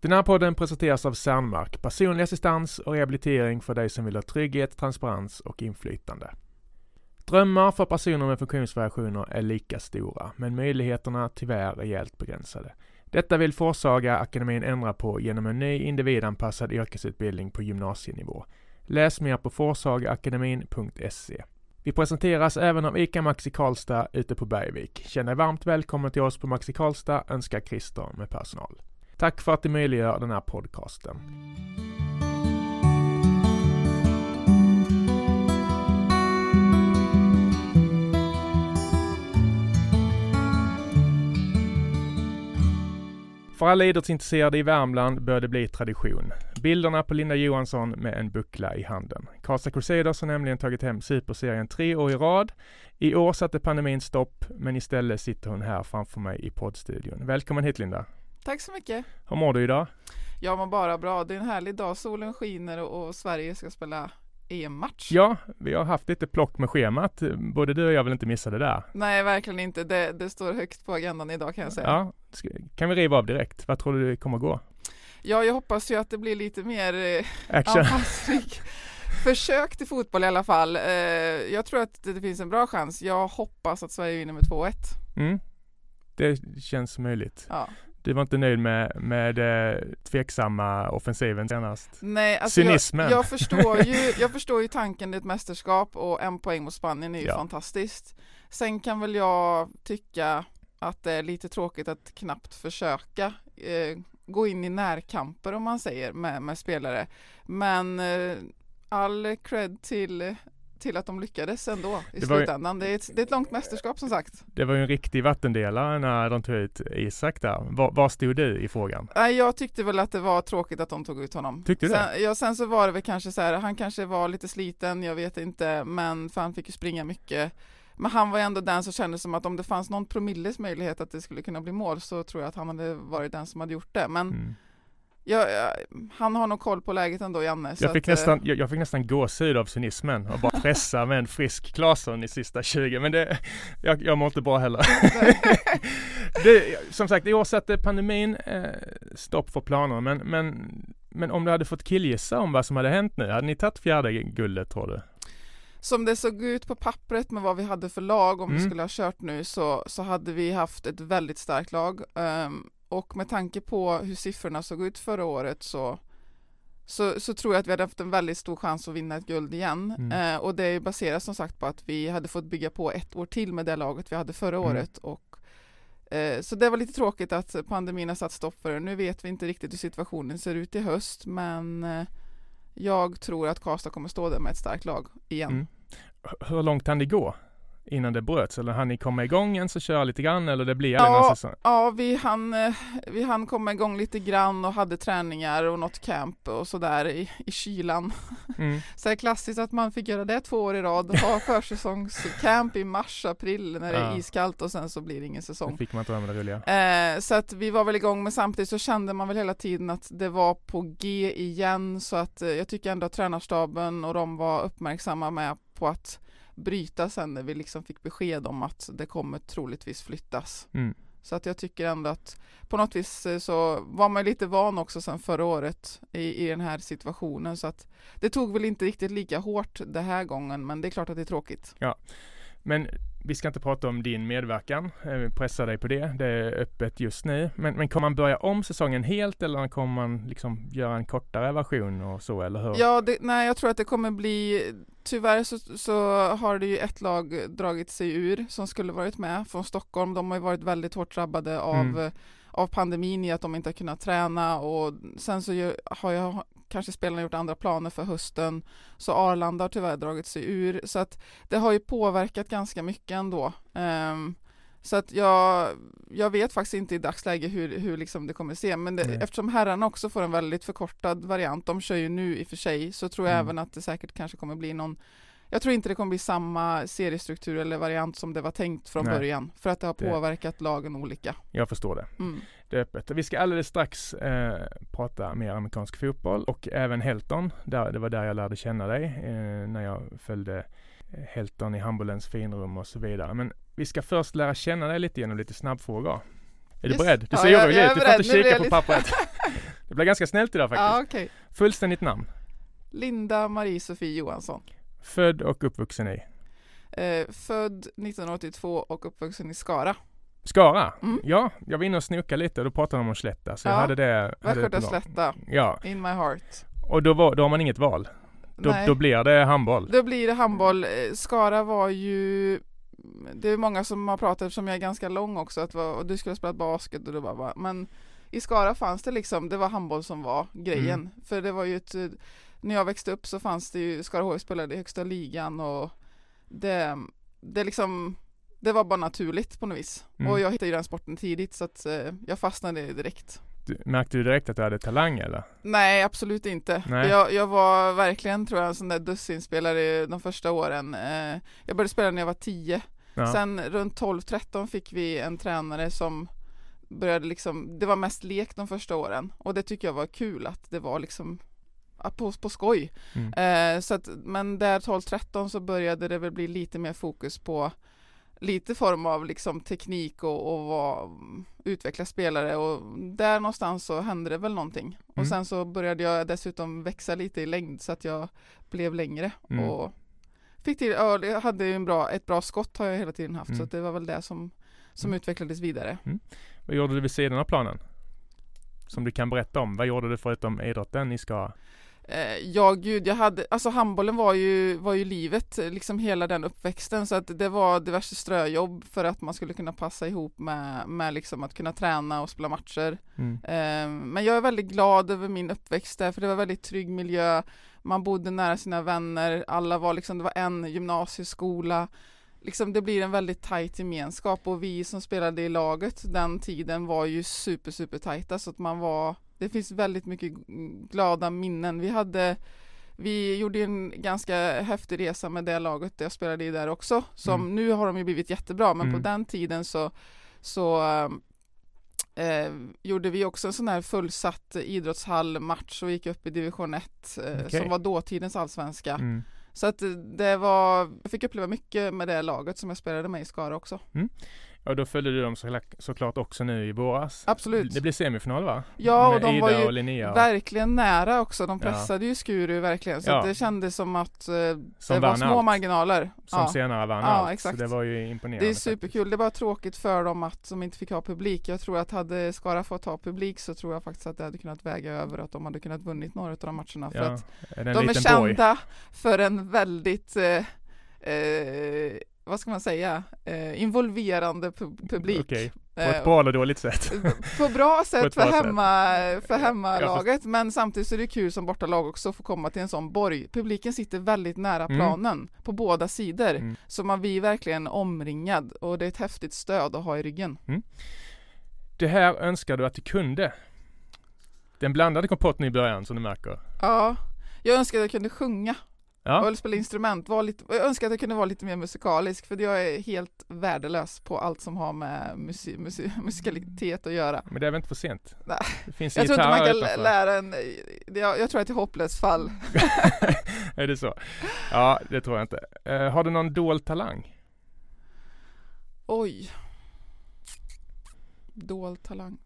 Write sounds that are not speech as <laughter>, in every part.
Den här podden presenteras av Cernmark, personlig assistans och rehabilitering för dig som vill ha trygghet, transparens och inflytande. Drömmar för personer med funktionsvariationer är lika stora, men möjligheterna tyvärr rejält begränsade. Detta vill Forsaga akademin ändra på genom en ny individanpassad yrkesutbildning på gymnasienivå. Läs mer på forsagaakademin.se. Vi presenteras även av ICA Maxi Karlstad ute på Bergvik. Känn dig varmt välkommen till oss på Maxi Karlstad, önskar Christer med personal. Tack för att du möjliggör den här podcasten. För alla idrottsintresserade i Värmland bör det bli tradition. Bilderna på Linda Johansson med en buckla i handen. Karlstad Crusaders har nämligen tagit hem Superserien tre år i rad. I år satte pandemin stopp, men istället sitter hon här framför mig i poddstudion. Välkommen hit Linda! Tack så mycket! Hur mår du idag? Jag mår bara bra. Det är en härlig dag. Solen skiner och, och Sverige ska spela EM-match. Ja, vi har haft lite plock med schemat. Både du och jag vill inte missa det där. Nej, verkligen inte. Det, det står högt på agendan idag kan jag säga. Ja, kan vi riva av direkt? Vad tror du kommer gå? Ja, jag hoppas ju att det blir lite mer eh, Action. anfallsrik <laughs> försök till fotboll i alla fall. Eh, jag tror att det finns en bra chans. Jag hoppas att Sverige vinner med 2-1. Mm. Det känns möjligt. Ja. Du var inte nöjd med, med eh, tveksamma offensiven senast? Nej, alltså Cynismen. Jag, jag, förstår ju, <laughs> jag förstår ju tanken i ett mästerskap och en poäng mot Spanien är ju Ja. fantastiskt. Sen kan väl jag tycka att det är lite tråkigt att knappt försöka eh, gå in i närkamper om man säger med, med spelare. Men eh, all cred till, till att de lyckades ändå i Det var ju- slutändan. Det är, ett, det är ett långt mästerskap som sagt. Det var ju en riktig vattendelare när de tog ut Isak där. Var, var stod du i frågan? Jag tyckte väl att det var tråkigt att de tog ut honom. Tyckte du det? sen, Ja, sen så var det väl kanske så här, han kanske var lite sliten, jag vet inte, men för han fick ju springa mycket. Men han var ändå den som kändes som att om det fanns någon promilles möjlighet att det skulle kunna bli mål så tror jag att han hade varit den som hade gjort det. Men Mm. Jag, jag, han har nog koll på läget ändå, Janne. Jag, fick att, eh, nästan, jag, jag fick nästan gåshud av cynismen och bara <laughs> pressa med en frisk Claesson i sista 20 men det, jag, jag mår inte bra heller. <laughs> det, som sagt, i år satte pandemin eh, stopp för planer men, men, men om du hade fått killgissa om vad som hade hänt nu, hade ni tagit fjärde guldet tror du? Som det såg ut på pappret med vad vi hade för lag om vi Mm. skulle ha kört nu så, så hade vi haft ett väldigt starkt lag. Ehm, och med tanke på hur siffrorna såg ut förra året så, så, så tror jag att vi hade haft en väldigt stor chans att vinna ett guld igen. Mm. Eh, och det är baserat som sagt på att vi hade fått bygga på ett år till med det laget vi hade förra Mm. året. Och, eh, så det var lite tråkigt att pandemin har satt stopp för det. Nu vet vi inte riktigt hur situationen ser ut i höst men eh, jag tror att Karlstad kommer stå där med ett starkt lag igen. Mm. Hur långt hann det gå innan det bröts? Eller hann ni komma igång ens och köra lite grann eller det blir aldrig Ja. någon säsong? Ja, vi hann, eh, vi hann komma igång lite grann och hade träningar och något camp och sådär i, i kylan. Mm. <laughs> Så det är klassiskt att man fick göra det två år i rad, ha <laughs> försäsongscamp i mars, april när det är Ja. iskallt och sen så blir det ingen Det säsong. fick man inte det roliga. Eh, så att vi var väl igång men samtidigt så kände man väl hela tiden att det var på G igen så att eh, jag tycker ändå att tränarstaben och de var uppmärksamma med på att bryta sen när vi liksom fick besked om att det kommer troligtvis flyttas. Mm. Så att jag tycker ändå att på något vis eh, så var man lite van också sen förra året i, i den här situationen så att det tog väl inte riktigt lika hårt den här gången men det är klart att det är tråkigt. Men vi ska inte prata om din medverkan, eh, pressa dig på det. Det är öppet just nu. Men, men kommer man börja om säsongen helt eller kommer man liksom göra en kortare version och så eller hur? Ja, det, nej jag tror att det kommer bli Tyvärr så, så har det ju ett lag dragit sig ur som skulle varit med från Stockholm. De har ju varit väldigt hårt drabbade av, Mm. av pandemin i att de inte har kunnat träna och sen så har jag kanske spelarna gjort andra planer för hösten så Arlanda har tyvärr dragit sig ur så att det har ju påverkat ganska mycket ändå. Ehm, så att jag, jag vet faktiskt inte i dagsläget hur, hur liksom det kommer se men det, eftersom herrarna också får en väldigt förkortad variant, de kör ju nu i och för sig, så tror jag Mm. även att det säkert kanske kommer bli någon jag tror inte det kommer bli samma seriestruktur eller variant som det var tänkt från Nej. början för att det har Det- påverkat lagen olika. Jag förstår det. Mm. Det är öppet. Vi ska alldeles strax eh, prata mer amerikansk fotboll och även Helton. Där, det var där jag lärde känna dig eh, när jag följde eh, Helton i handbollens finrum och så vidare. Men vi ska först lära känna dig lite genom lite snabbfrågor. Är du Yes. beredd? Du Ja, ser jag- orolig ut. Du får inte blir kika på lite- pappret. <laughs> Det blev ganska snällt idag faktiskt. Ja, okej. Fullständigt namn. Linda Marie-Sofie Johansson. Född och uppvuxen i Eh, född 1982 och uppvuxen i Skara. Skara. Mm. Ja, jag var inne och snokade lite och då pratade de om Slätta. Så jag Ja, det. Hade det Västgöta slätta, Ja, in my heart. och då, var, då har man inget val. Då, då blir det handboll. Då blir det handboll. Eh, Skara var ju Det är många som har pratat eftersom jag är ganska lång också att vad, och du skulle ha spelat basket och du bara, bara men i Skara fanns det liksom, det var handboll som var grejen. Mm. För det var ju ett, eh, när jag växte upp så fanns det ju, Skara HF spelade i högsta ligan och det, det liksom det var bara naturligt på något vis. Mm. Och jag hittade ju den sporten tidigt så att eh, jag fastnade direkt. Du, märkte du direkt att du hade talang eller? Nej, absolut inte. Nej. Jag, jag var verkligen, tror jag, en sån där dussinspelare de första åren. Eh, jag började spela när jag var 10. Ja. Sen runt 12-13 fick vi en tränare som började liksom, det var mest lek de första åren. Och det tycker jag var kul att det var liksom på, på skoj. Mm. Eh, så att, men där 12-13 så började det väl bli lite mer fokus på lite form av liksom teknik och, och vad, utveckla spelare och där någonstans så hände det väl någonting. Och Mm. sen så började jag dessutom växa lite i längd så att jag blev längre Mm. och fick till, ja, jag hade ju en bra, ett bra skott har jag hela tiden haft Mm. så det var väl det som, som Mm. utvecklades vidare. Vad gjorde du vid sidan av planen? Som du kan berätta om. Vad gjorde du förutom idrotten i Skara? Eh, ja gud, jag hade, alltså handbollen var ju, var ju livet, liksom hela den uppväxten så att det var diverse ströjobb för att man skulle kunna passa ihop med, med liksom att kunna träna och spela matcher. Mm. Eh, men jag är väldigt glad över min uppväxt där för det var väldigt trygg miljö, man bodde nära sina vänner, alla var liksom, det var en gymnasieskola, liksom det blir en väldigt tajt gemenskap och vi som spelade i laget den tiden var ju super super tajta så att man var det finns väldigt mycket glada minnen. Vi hade vi gjorde en ganska häftig resa med det laget jag spelade i där också. Som Mm. nu har de ju blivit jättebra men Mm. på den tiden så, så eh, gjorde vi också en sån här fullsatt idrottshallmatch och gick upp i division 1 eh, Okej. som var dåtidens allsvenska. Mm. Så att det var, jag fick uppleva mycket med det laget som jag spelade med i Skara också. Och då följde du dem så, såklart också nu i våras. Absolut. Det blir semifinal va? Ja, och Med de Ida var ju och Linnea. Verkligen nära också. De Ja. pressade ju Skuru verkligen. Så Ja. det kändes som att eh, som det var små allt. marginaler. Som Ja. senare vann Ja, allt. exakt. Så det var ju imponerande. Det är faktiskt. superkul. Det är bara tråkigt för dem att de inte fick ha publik. Jag tror att hade Skara fått ha publik så tror jag faktiskt att det hade kunnat väga över att de hade kunnat vunnit några av de matcherna. För Ja, att är det de är liten boy? kända för en väldigt eh, eh, vad ska man säga, eh, involverande pu- publik. Okej, på Eh, ett bra eller dåligt sätt. <laughs> på bra sätt ett för, bra sätt. hemma, för Jag hemmalaget men samtidigt så är det kul som bortalag också att få komma till en sån borg. Publiken sitter väldigt nära Mm. planen på båda sidor Mm. så man blir verkligen omringad och det är ett häftigt stöd att ha i ryggen. Det här önskar du att du kunde. Den blandade kompotten i början som du märker. Ja, jag önskar att jag kunde sjunga Ja, och spela instrument. Var lite, jag önskar att jag kunde vara lite mer musikalisk för jag är helt värdelös på allt som har med musi, musi, <laughs> musikalitet att göra. men det är väl inte för sent? Nej. Det finns Jag tror inte man kan utanför. lära en, jag, jag tror att det är hopplöst fall. <laughs> är det så? Ja, det tror jag inte. Eh, har du någon dold talang? Oj. Dold talang.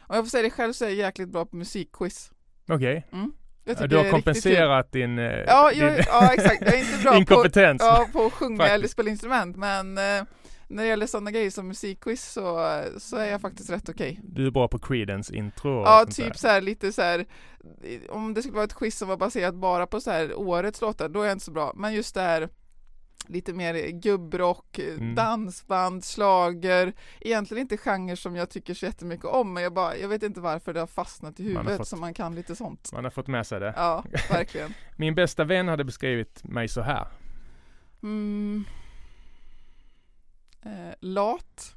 Om jag får säga det själv så är jag jäkligt bra på musikquiz. Okej. Jag tycker Du har kompenserat din, eh, Ja, din jag, ja, exakt. Jag är inte bra på, inkompetens. ja, på att sjunga Faktiskt. eller spela instrument, men eh, när det gäller sådana grejer som musikquiz så, så är jag faktiskt rätt okej. Du är bra på Creedence intro och Ja, typ där. så här lite så här. om det skulle vara ett quiz som var baserat bara på så här årets låtar, då är jag inte så bra. Men just det här lite mer gubbrock, Mm. dansband, slager. Egentligen inte genrer som jag tycker så jättemycket om, men jag, bara, jag vet inte varför det har fastnat i Man huvudet fått- så man kan lite sånt. Man har fått med sig det. Ja, verkligen. <laughs> Min bästa vän hade beskrivit mig så här. Mm. Eh, lat.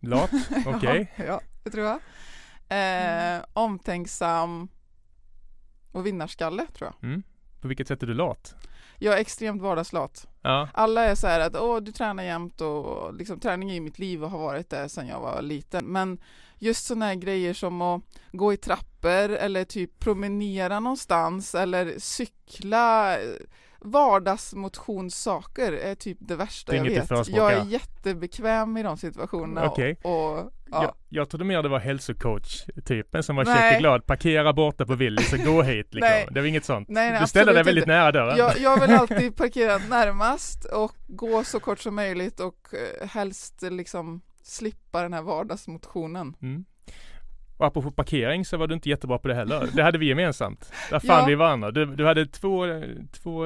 Lat, <laughs> okej. Ja, ja, det tror jag. Eh, omtänksam och vinnarskalle tror jag. Mm. På vilket sätt är du lat? Jag är extremt vardagslat. Ja, Alla är så här att åh, du tränar jämt och liksom träning är i mitt liv och har varit det sedan jag var liten. Men just sådana här grejer som att gå i trappor eller typ promenera någonstans eller cykla, vardagsmotionssaker är typ det värsta Det jag vet. Jag är jättebekväm i de situationerna. Okej. Och, och, ja. Jag, jag trodde mer det var hälsocoach-typen som var glad. Parkera borta på Willys och gå <laughs> hit liksom. Nej. Det var inget sånt. Nej, nej, du ställde dig väldigt inte. nära dörren. jag, jag vill <laughs> alltid parkera närmast och gå så kort som möjligt och eh, helst liksom slippa den här vardagsmotionen. Mm. Och apropå parkering så var du inte jättebra på det heller. Det hade vi gemensamt. Där fann Ja. vi varandra. Du, du hade två, två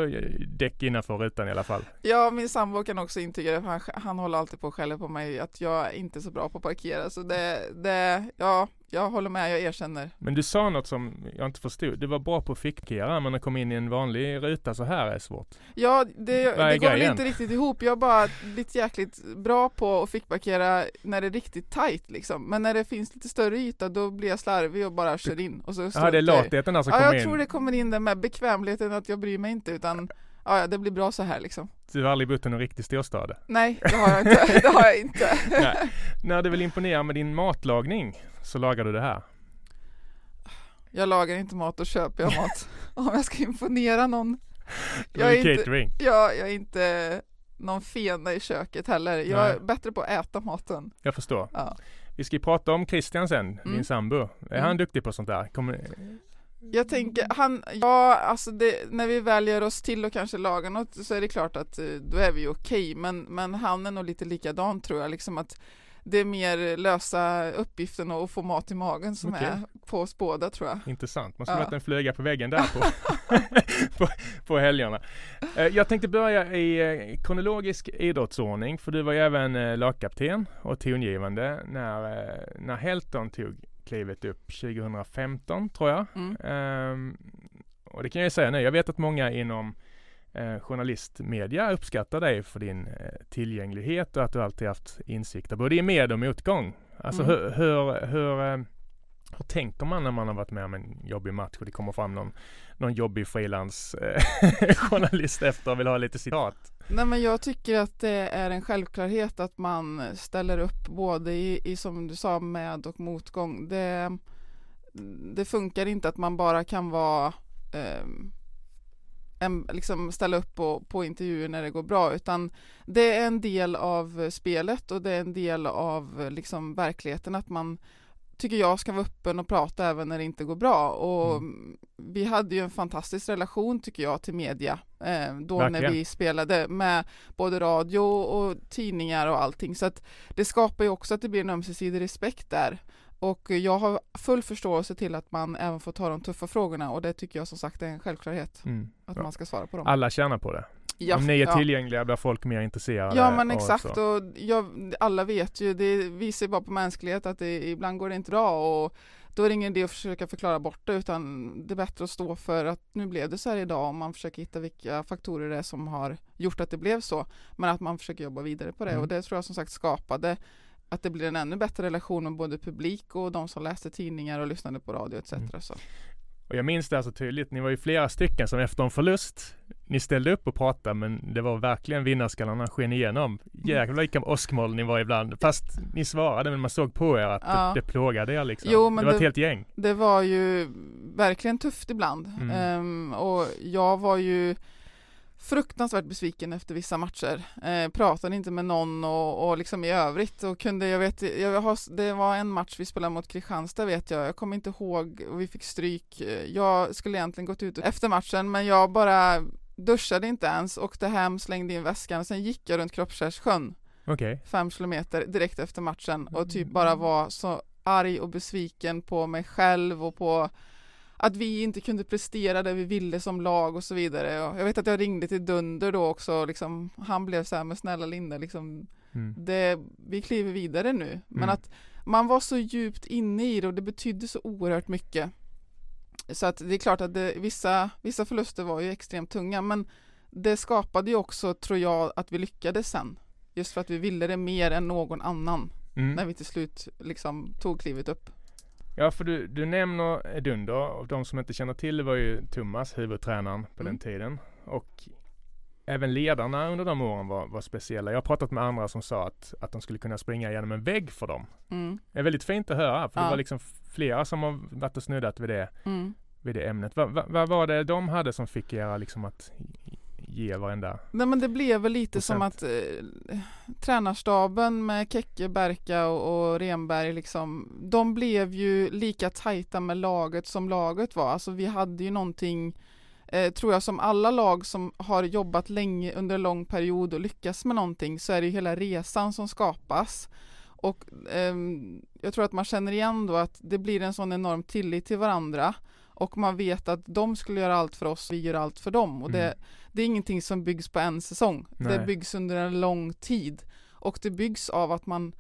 däck innanför rutan i alla fall. Ja, min sambo kan också intyga det, för han, han håller alltid på och skäller på mig att jag är inte är så bra på att parkera. Så det, det, ja, jag håller med, jag erkänner. Men du sa något som jag inte förstod. Du var bra på att fickparkera men att komma in i en vanlig ruta så här är svårt. Ja, det, det går väl inte riktigt ihop. Jag är bara blivit jäkligt bra på att fickparkera när det är riktigt tight liksom. Men när det finns lite större yta då blir jag slarvig och bara kör in. Och så Ja, det är jag latheten där som Ja, kommer jag in. tror det kommer in där med bekvämligheten att jag bryr mig inte utan ja, det blir bra så här liksom. Du har aldrig bott i någon riktig storstad. Nej, det har jag inte. <laughs> Det har jag inte. <laughs> Nej. När du vill imponera med din matlagning så lagar du det här. Jag lagar inte mat, då köper jag mat. <laughs> Om jag ska imponera någon. Jag är är inte, catering. jag, jag är inte någon fena i köket heller. Jag är Nej. bättre på att äta maten. Jag förstår. Ja. Vi ska ju prata om Christian sen, Mm. din sambo. Är Mm. han duktig på sånt där? Kommer... Jag tänker, han, ja alltså det, när vi väljer oss till och kanske lagar något så är det klart att eh, då är vi okej men, men han är nog lite likadan tror jag liksom att det är mer lösa uppgiften och få mat i magen som Okej. är på oss båda tror jag. Intressant. Man skulle Ja. en fluga på väggen där på, <laughs> på, på helgerna. Eh, Jag tänkte börja i eh, kronologisk idrottsordning för du var ju även eh, lagkapten och tongivande när, när Helton tog klivet upp 2015 tror jag. Mm. Ehm, och det kan jag ju säga nu. Jag vet att många inom eh, journalistmedia uppskattar dig för din eh, tillgänglighet och att du alltid haft insikter både i med och motgång. Alltså Mm. hur, hur, hur, eh, hur tänker man när man har varit med om en jobbig match och det kommer fram någon, någon jobbig frilansjournalist <laughs> efter och vill ha lite citat? Nej men jag tycker att det är en självklarhet att man ställer upp både i, i som du sa med och motgång. Det, det funkar inte att man bara kan vara ehm, en, liksom ställa upp på, på intervjuer när det går bra utan det är en del av spelet och det är en del av liksom verkligheten att man tycker jag ska vara öppen och prata även när det inte går bra. Och vi hade ju en fantastisk relation tycker jag till media eh, då när Verkligen. vi spelade med både radio och tidningar och allting. Så att det skapar ju också att det blir en ömsesidig respekt där och jag har full förståelse till att man även får ta de tuffa frågorna och det tycker jag som sagt är en självklarhet Mm. att man ska svara på dem. Alla tjänar på det. Ja, Om ni är ja. tillgängliga blir folk mer intresserade. Ja men och exakt så. och jag, alla vet ju, det visar ju bara på mänsklighet att det, ibland går det inte bra och då är det ingen idé att försöka förklara bort det utan det är bättre att stå för att nu blev det så här idag och man försöker hitta vilka faktorer det är som har gjort att det blev så men att man försöker jobba vidare på det Mm. och det tror jag som sagt skapade att det blir en ännu bättre relation med både publik och de som läste tidningar och lyssnade på radio etc. Mm. Så. Och jag minns det här så tydligt. Ni var ju flera stycken som efter en förlust, ni ställde upp och pratade men det var verkligen vinnarskallarna sken igenom. Jäklar vilka åskmoln ni var ibland. Fast ni svarade men man såg på er att Ja. det, det plågade er liksom. Jo, men det var ett det- helt gäng. Det var ju verkligen tufft ibland Mm. Ehm, och jag var ju fruktansvärt besviken efter vissa matcher. Eh, pratade inte med någon och, och liksom i övrigt och kunde, jag vet, jag har, det var en match vi spelade mot Kristianstad vet jag, jag kommer inte ihåg och vi fick stryk. Eh, Jag skulle egentligen gått ut efter matchen men jag bara duschade inte ens, åkte hem, slängde in väskan, sen gick jag runt Kroppskärrssjön Okej. fem kilometer direkt efter matchen och typ bara var så arg och besviken på mig själv och på att vi inte kunde prestera det vi ville som lag och så vidare. Och jag vet att jag ringde till Dunder då också, liksom, han blev så här med snälla Linda, liksom, Mm. det, vi kliver vidare nu. Men Mm. att man var så djupt inne i det och det betydde så oerhört mycket. Så att det är klart att det, vissa, vissa förluster var ju extremt tunga men det skapade ju också, tror jag, att vi lyckades sen. Just för att vi ville det mer än någon annan Mm. när vi till slut liksom tog klivet upp. Ja, för du, du nämner Dunder och de som inte känner till det var ju Thomas, huvudtränaren på Mm. den tiden. Och även ledarna under de åren var, var speciella. Jag har pratat med andra som sa att, att de skulle kunna springa genom en vägg för dem. Mm. Det är väldigt fint att höra, för det Ja. var liksom flera som har varit och snuddat vid det, Mm. vid det ämnet. Vad va, vad var det de hade som fick er liksom att ge varenda... Nej men det blev väl lite procent. som att eh, tränarstaben med Kekke, Berka och, och Renberg liksom, de blev ju lika tajta med laget som laget var. Alltså vi hade ju någonting, eh, tror jag som alla lag som har jobbat länge under en lång period och lyckas med någonting så är det ju hela resan som skapas. Och ehm, jag tror att man känner igen då att det blir en sån enorm tillit till varandra och man vet att de skulle göra allt för oss, vi gör allt för dem. Och det, Mm. det är ingenting som byggs på en säsong. Det Nej. byggs under en lång tid. Och det byggs av att man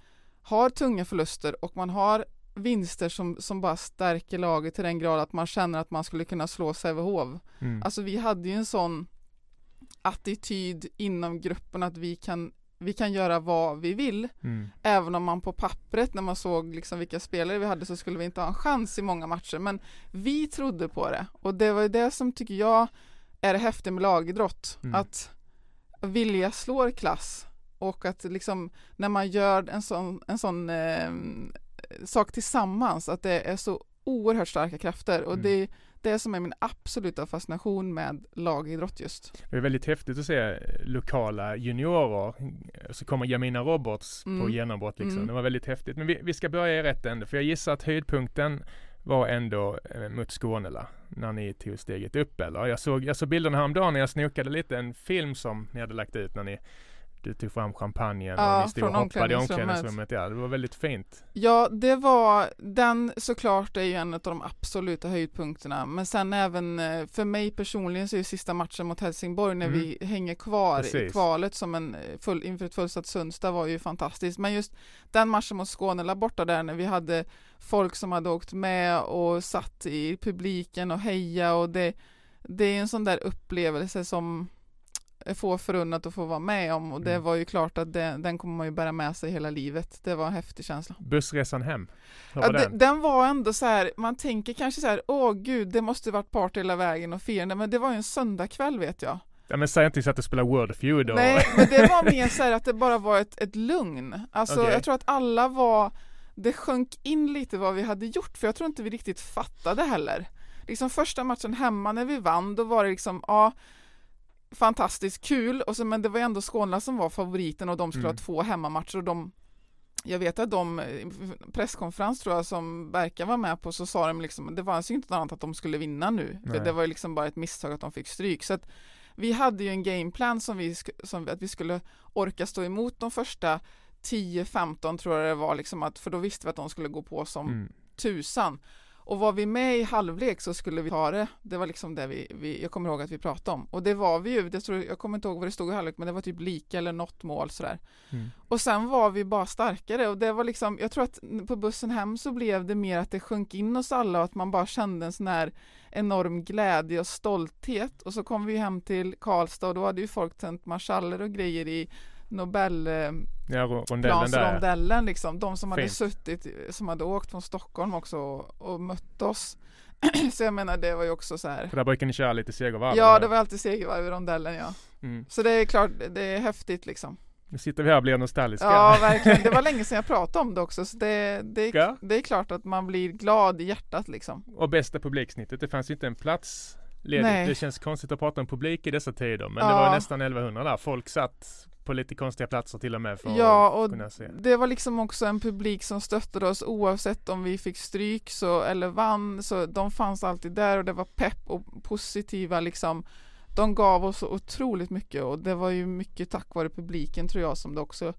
har tunga förluster och man har vinster som, som bara stärker laget till den grad att man känner att man skulle kunna slå Sävehof. Mm. Alltså vi hade ju en sån attityd inom gruppen att vi kan, vi kan göra vad vi vill. Mm. Även om man på pappret när man såg liksom vilka spelare vi hade så skulle vi inte ha en chans i många matcher. Men vi trodde på det och det var ju det som tycker jag är det häftiga med lagidrott. Mm. Att vilja slår klass och att liksom när man gör en sån, en sån eh, sak tillsammans att det är så oerhört starka krafter och Mm. det det som är min absoluta fascination med lagidrott just. Det är väldigt häftigt att se lokala juniorer. Så kommer Jamina Roberts på Mm. genombrott liksom. Mm. Det var väldigt häftigt. Men vi, vi ska börja i rätt ände. För jag gissar att höjdpunkten var ändå eh, mot Skånela. När ni tog steget upp eller? Jag såg, jag såg bilderna häromdagen när jag snokade lite. En film som ni hade lagt ut när ni du tog fram champagnen och Ja, ni stod och hoppade i omklädningsrummet. Ja, det var väldigt fint. Ja, det var den såklart är ju en av de absoluta höjdpunkterna. Men sen även eh, för mig personligen så är ju sista matchen mot Helsingborg när Mm. vi hänger kvar i Precis. kvalet som en eh, full, inför ett fullsatt Sundstad var ju fantastiskt. Men just den matchen mot Skåne borta där när vi hade folk som hade åkt med och satt i publiken och heja och det, det är en sån där upplevelse som få förunnat att få vara med om och det Mm. var ju klart att det, den kommer man ju bära med sig hela livet. Det var en häftig känsla. Bussresan hem. Ja, var de- den? den var ändå så här, man tänker kanske så här, åh gud, det måste varit party hela vägen och firande, men det var ju en söndagkväll vet jag. Ja, men säg inte så att du spelar World Feud och... Nej, men det var mer så här att det bara var ett, ett lugn. Alltså Okej. jag tror att alla var, det sjönk in lite vad vi hade gjort, för jag tror inte vi riktigt fattade heller. Liksom första matchen hemma när vi vann, då var det liksom, ja, fantastiskt kul, och så, men det var ändå Skåne som var favoriten och de skulle Mm. ha två hemmamatcher och de jag vet att de, eh, presskonferens tror jag som Berka var med på så sa de liksom, det var ju inte något annat att de skulle vinna nu. För det var ju liksom bara ett misstag att de fick stryk. Så att vi hade ju en gameplan som vi, som att vi skulle orka stå emot de första 10-15 tror jag det var liksom att, för då visste vi att de skulle gå på som Mm. tusan. Och var vi med i halvlek så skulle vi ta det. Det var liksom det vi, vi jag kommer ihåg att vi pratade om. Och det var vi ju, det tror, jag kommer inte ihåg vad det stod i halvlek men det var typ lika eller något mål sådär. Mm. Och sen var vi bara starkare och det var liksom, jag tror att på bussen hem så blev det mer att det sjönk in hos alla och att man bara kände en sån här enorm glädje och stolthet. Och så kom vi hem till Karlstad och då hade ju folk tänt marschaller och grejer i Nobel eh, Ja, rondellen liksom. De som hade suttit, som hade åkt från Stockholm också och, och mött oss. <clears throat> så jag menar det var ju också så här. För där brukar ni köra lite segervarv. Ja, det var alltid segervarv i rondellen ja. Mm. Så det är klart, det är häftigt liksom. Nu sitter vi här och blir nostalgiska. Ja, <laughs> verkligen. Det var länge sedan jag pratade om det också, så det, det, det är klart att man blir glad i hjärtat liksom. Och bästa publiksnittet, det fanns ju inte en plats ledig. Nej. Det känns konstigt att prata om publik i dessa tider, men Ja. det var nästan 1100 där. Folk satt på lite konstiga platser till och med för Ja, att och kunna se. det var liksom också en publik som stöttade oss oavsett om vi fick stryk så, eller vann, så de fanns alltid där och det var pepp och positiva liksom. De gav oss otroligt mycket och det var ju mycket tack vare publiken tror jag som det också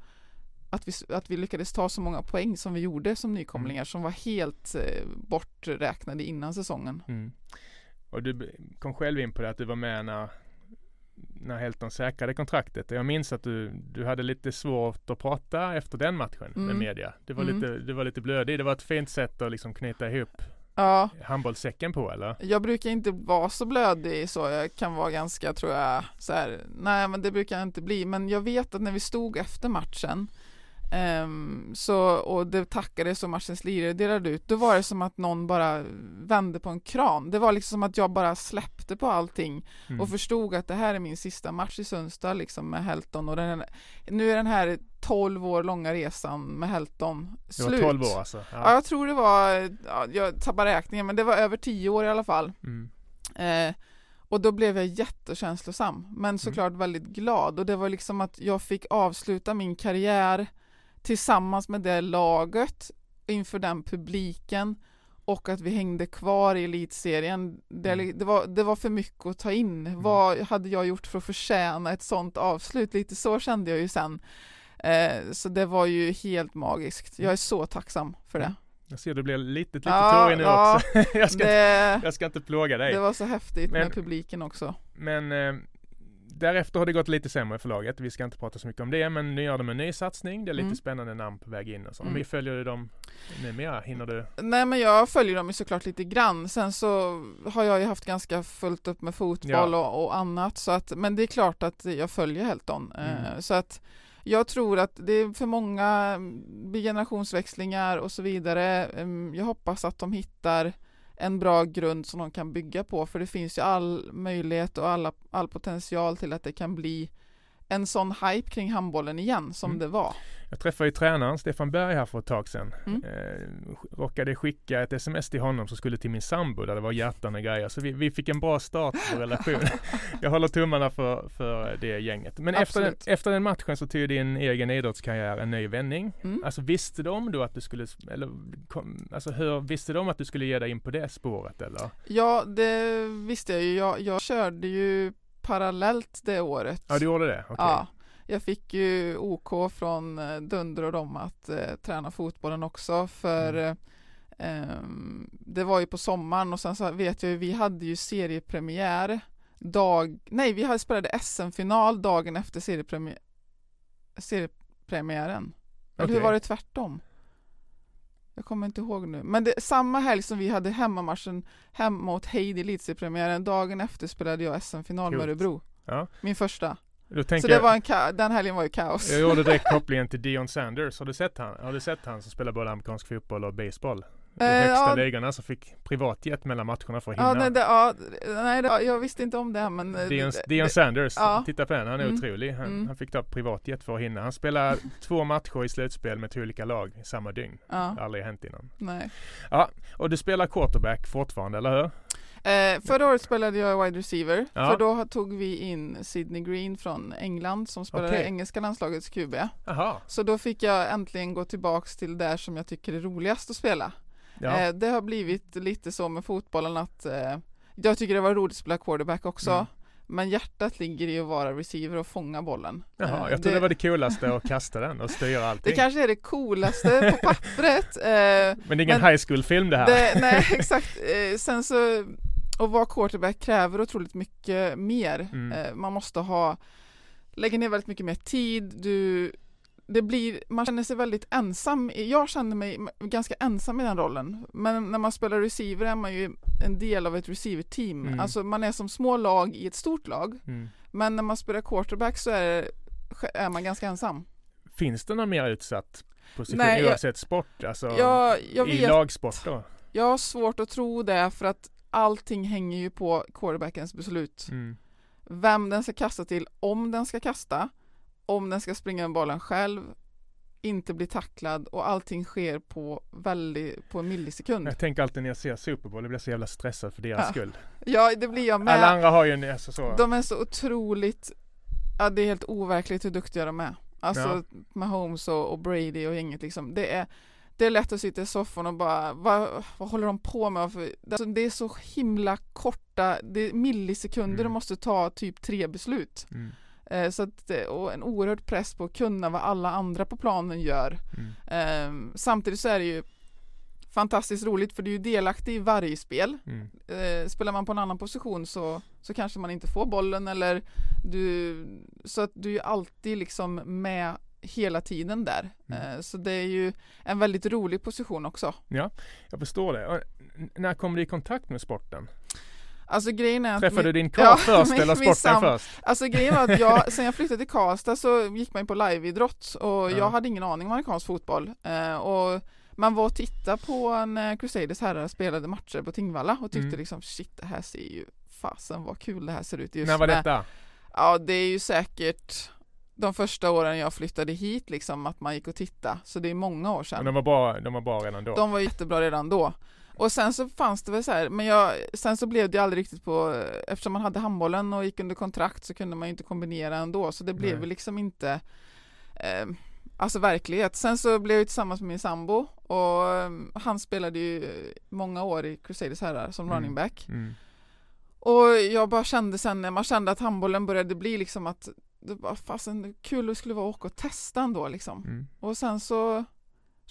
att vi, att vi lyckades ta så många poäng som vi gjorde som nykomlingar som var helt eh, borträknade innan säsongen. Mm. Och du kom själv in på det att du var med när när Helton säkrade kontraktet. Jag minns att du, du hade lite svårt att prata efter den matchen med Mm. media. Det var, Mm. lite, det var lite blödig. Det var ett fint sätt att liksom knyta ihop Ja, handbollssäcken på eller? Jag brukar inte vara så blödig så, jag kan vara ganska tror jag så här, nej men det brukar jag inte bli, men jag vet att när vi stod efter matchen ehm, så, och det tackades och matchens lirare delade ut, då var det som att någon bara vände på en kran. Det var liksom som att jag bara släppte på allting Mm. och förstod att det här är min sista match i Sundsvall liksom med Helton och den, nu är den här 12 år långa resan med Helton det slut. var 12 år alltså? Ja, jag tror det var, ja, jag tappar räkningen, men det var över 10 år i alla fall. Mm. Eh, Och då blev jag jättekänslosam, men Mm. såklart väldigt glad. Och det var liksom att jag fick avsluta min karriär tillsammans med det laget inför den publiken och att vi hängde kvar i elitserien. Det, Mm. det, var, det var för mycket att ta in. Vad hade jag gjort för att förtjäna ett sånt avslut? Lite så kände jag ju sen. Eh, så det var ju helt magiskt. Jag är så tacksam för det. Jag ser du blir lite, lite Ja, tårig nu ja, också. <laughs> jag, ska, Det, jag ska inte plåga dig. det var så häftigt Men- med publiken också. Men eh, därefter har det gått lite sämre för laget. Vi ska inte prata så mycket om det, men nu gör de en ny satsning. Det är lite Mm. spännande namn på väg in och så. Mm. Men följer du dem numera? Hinner du? Nej men jag följer dem ju såklart lite grann. Sen så har jag ju haft ganska fullt upp med fotboll Ja. och, och annat. Så att, men det är klart att jag följer Helton. Eh, Mm. Så att jag tror att det är för många mm, generationsväxlingar och så vidare. Em, Jag hoppas att de hittar en bra grund som de kan bygga på. För det finns ju all möjlighet och alla, all potential till att det kan bli en sån hype kring handbollen igen som Mm. det var. Jag träffade ju tränaren Stefan Berg här för ett tag sedan. Mm. Eh, råkade skicka ett sms till honom som skulle till min sambo där det var hjärtan och grejer. Så vi, vi fick en bra start på relationen. <laughs> jag håller tummarna för, för det gänget. Men efter den, efter den matchen så tog din egen idrottskarriär en ny vändning. Mm. Alltså visste de då att du skulle, eller kom, alltså hur, visste de att du skulle ge dig in på det spåret eller? Ja, det visste jag ju. Jag, jag körde ju parallellt det året. Ja du gjorde det? Okej. Ja, jag fick ju OK från eh, Dunder och dem att eh, träna fotbollen också för Mm. eh, det var ju på sommaren och sen så vet jag ju, vi hade ju seriepremiär dag, nej vi spelade SM-final dagen efter seriepremiär, seriepremiären. Eller hur var det tvärtom? Jag kommer inte ihåg nu. Men det, samma helg som vi hade hemmamatchen hemma mot Heid i elitseriepremiären, dagen efter spelade jag SM-final med. Örebro. Ja. Min första. Så det var en ka- den helgen var ju kaos. jag gjorde direkt <laughs> kopplingen till Dion Sanders. Har du sett han? Har du sett han som spelar både amerikansk fotboll och baseball? I Eh, högsta ja. ligorna som fick privatjet mellan matcherna för att hinna. Ja, nej, det, ja, nej det, jag visste inte om det men eh, Dion, det- Dion Sanders, ja. titta på den, han är Mm. otrolig. Han, Mm. han fick ta privatjet för att hinna. Han spelar <laughs> två matcher i slutspel med två olika lag i samma dygn. ja, Aldrig hänt innan. nej. Och du spelar quarterback fortfarande, eller hur? Eh, förra året spelade jag wide receiver, Ja. för då tog vi in Sydney Green från England som spelade Okej. engelska landslagets QB. Jaha. Så då fick jag äntligen gå tillbaks till där som jag tycker är roligast att spela. Ja. Eh, det har blivit lite så med fotbollen att eh, jag tycker det var roligt att spela quarterback också. Mm. Men hjärtat ligger i att vara receiver och fånga bollen. Jaha, Eh, jag trodde det var det coolaste att kasta den och styra <laughs> allting. det kanske är det coolaste på <laughs> pappret. Men det är ingen men- high school-film det här. det, <laughs> nej, exakt. Sen så, att vara quarterback kräver otroligt mycket mer. Mm. Man måste ha, lägga ner väldigt mycket mer tid. Du, det blir, man känner sig väldigt ensam. Jag känner mig ganska ensam i den rollen. Men när man spelar receiver är man ju en del av ett receiver-team. Mm. Alltså man är som små lag i ett stort lag. Mm. Men när man spelar quarterback så är, det, är man ganska ensam. Finns det någon mer utsatt position Nej, jag- oavsett sport? Alltså Jag, jag i vet lagsport då? Jag har svårt att tro det för att allting hänger ju på quarterbackens beslut. Mm. Vem den ska kasta till, om den ska kasta, om den ska springa med bollen själv, inte bli tacklad och allting sker på, väldigt, på en millisekund. Jag tänker alltid när jag ser Super Bowl, jag blir så jävla stressad för deras Ja. skull. Ja, det blir jag med. Alla andra har ju en, alltså så. De är så otroligt, ja det är helt overkligt hur duktiga de är. Alltså Ja. Mahomes och, och Brady och gänget liksom. Det är, det är lätt att sitta i soffan och bara, vad, vad håller de på med? För, alltså, det är så himla korta, det är millisekunder Mm. de måste ta typ tre beslut. Mm. Eh, så att, det- och en oerhörd press på att kunna vad alla andra på planen gör. Mm. Eh, samtidigt så är det ju fantastiskt roligt för du är ju delaktig i varje spel. Mm. Eh, spelar man på en annan position så, så kanske man inte får bollen eller du, så att du är ju alltid liksom med hela tiden där. Mm. Eh, så det är ju en väldigt rolig position också. Jag förstår det. Och när kom du i kontakt med sporten? Alltså grejen är att Träffade du din karl Ja, först eller sporten först? Alltså grejen var att jag, <laughs> sen jag flyttade till Karlstad så gick man ju på liveidrott och Ja. jag hade ingen aning om amerikansk fotboll. Eh, och man var och tittade på när Crusaders herrar spelade matcher på Tingvalla och tyckte Mm. liksom shit det här ser ju fasen vad kul det här ser ut just När var med- detta? Ja det är ju säkert de första åren jag flyttade hit liksom att man gick och tittade så det är många år Men sedan. de var bra, de var bra redan då? De var jättebra redan då. Och sen så fanns det väl så här, men jag, sen så blev det aldrig riktigt på, eftersom man hade handbollen och gick under kontrakt så kunde man ju inte kombinera ändå, så det blev Nej. liksom inte eh, Alltså verklighet. Sen så blev jag tillsammans med min sambo och eh, han spelade ju många år i Crusaders herrar som Mm. running back. Mm. Och jag bara kände sen när man kände att handbollen började bli liksom att det var fasen kul det skulle vara att åka och testa ändå liksom. Mm. Och sen så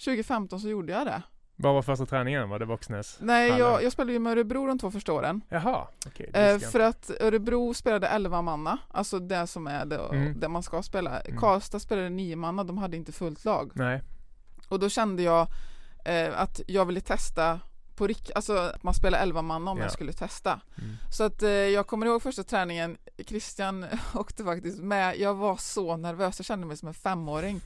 2015 så gjorde jag det. Vad var första träningen? Var det Våxnäs? Nej, jag, jag spelade ju med Örebro de två första åren. Jaha, okej. det Eh, för att Örebro spelade 11 manna, alltså det som är det, Mm. det man ska spela. Mm. Karlstad spelade 9 manna, de hade inte fullt lag. Nej. Och då kände jag eh, att jag ville testa på rikt, alltså att man spelar 11 manna om Ja. jag skulle testa. Mm. Så att eh, jag kommer ihåg första träningen, Christian <laughs> åkte faktiskt med, jag var så nervös, jag kände mig som en femåring.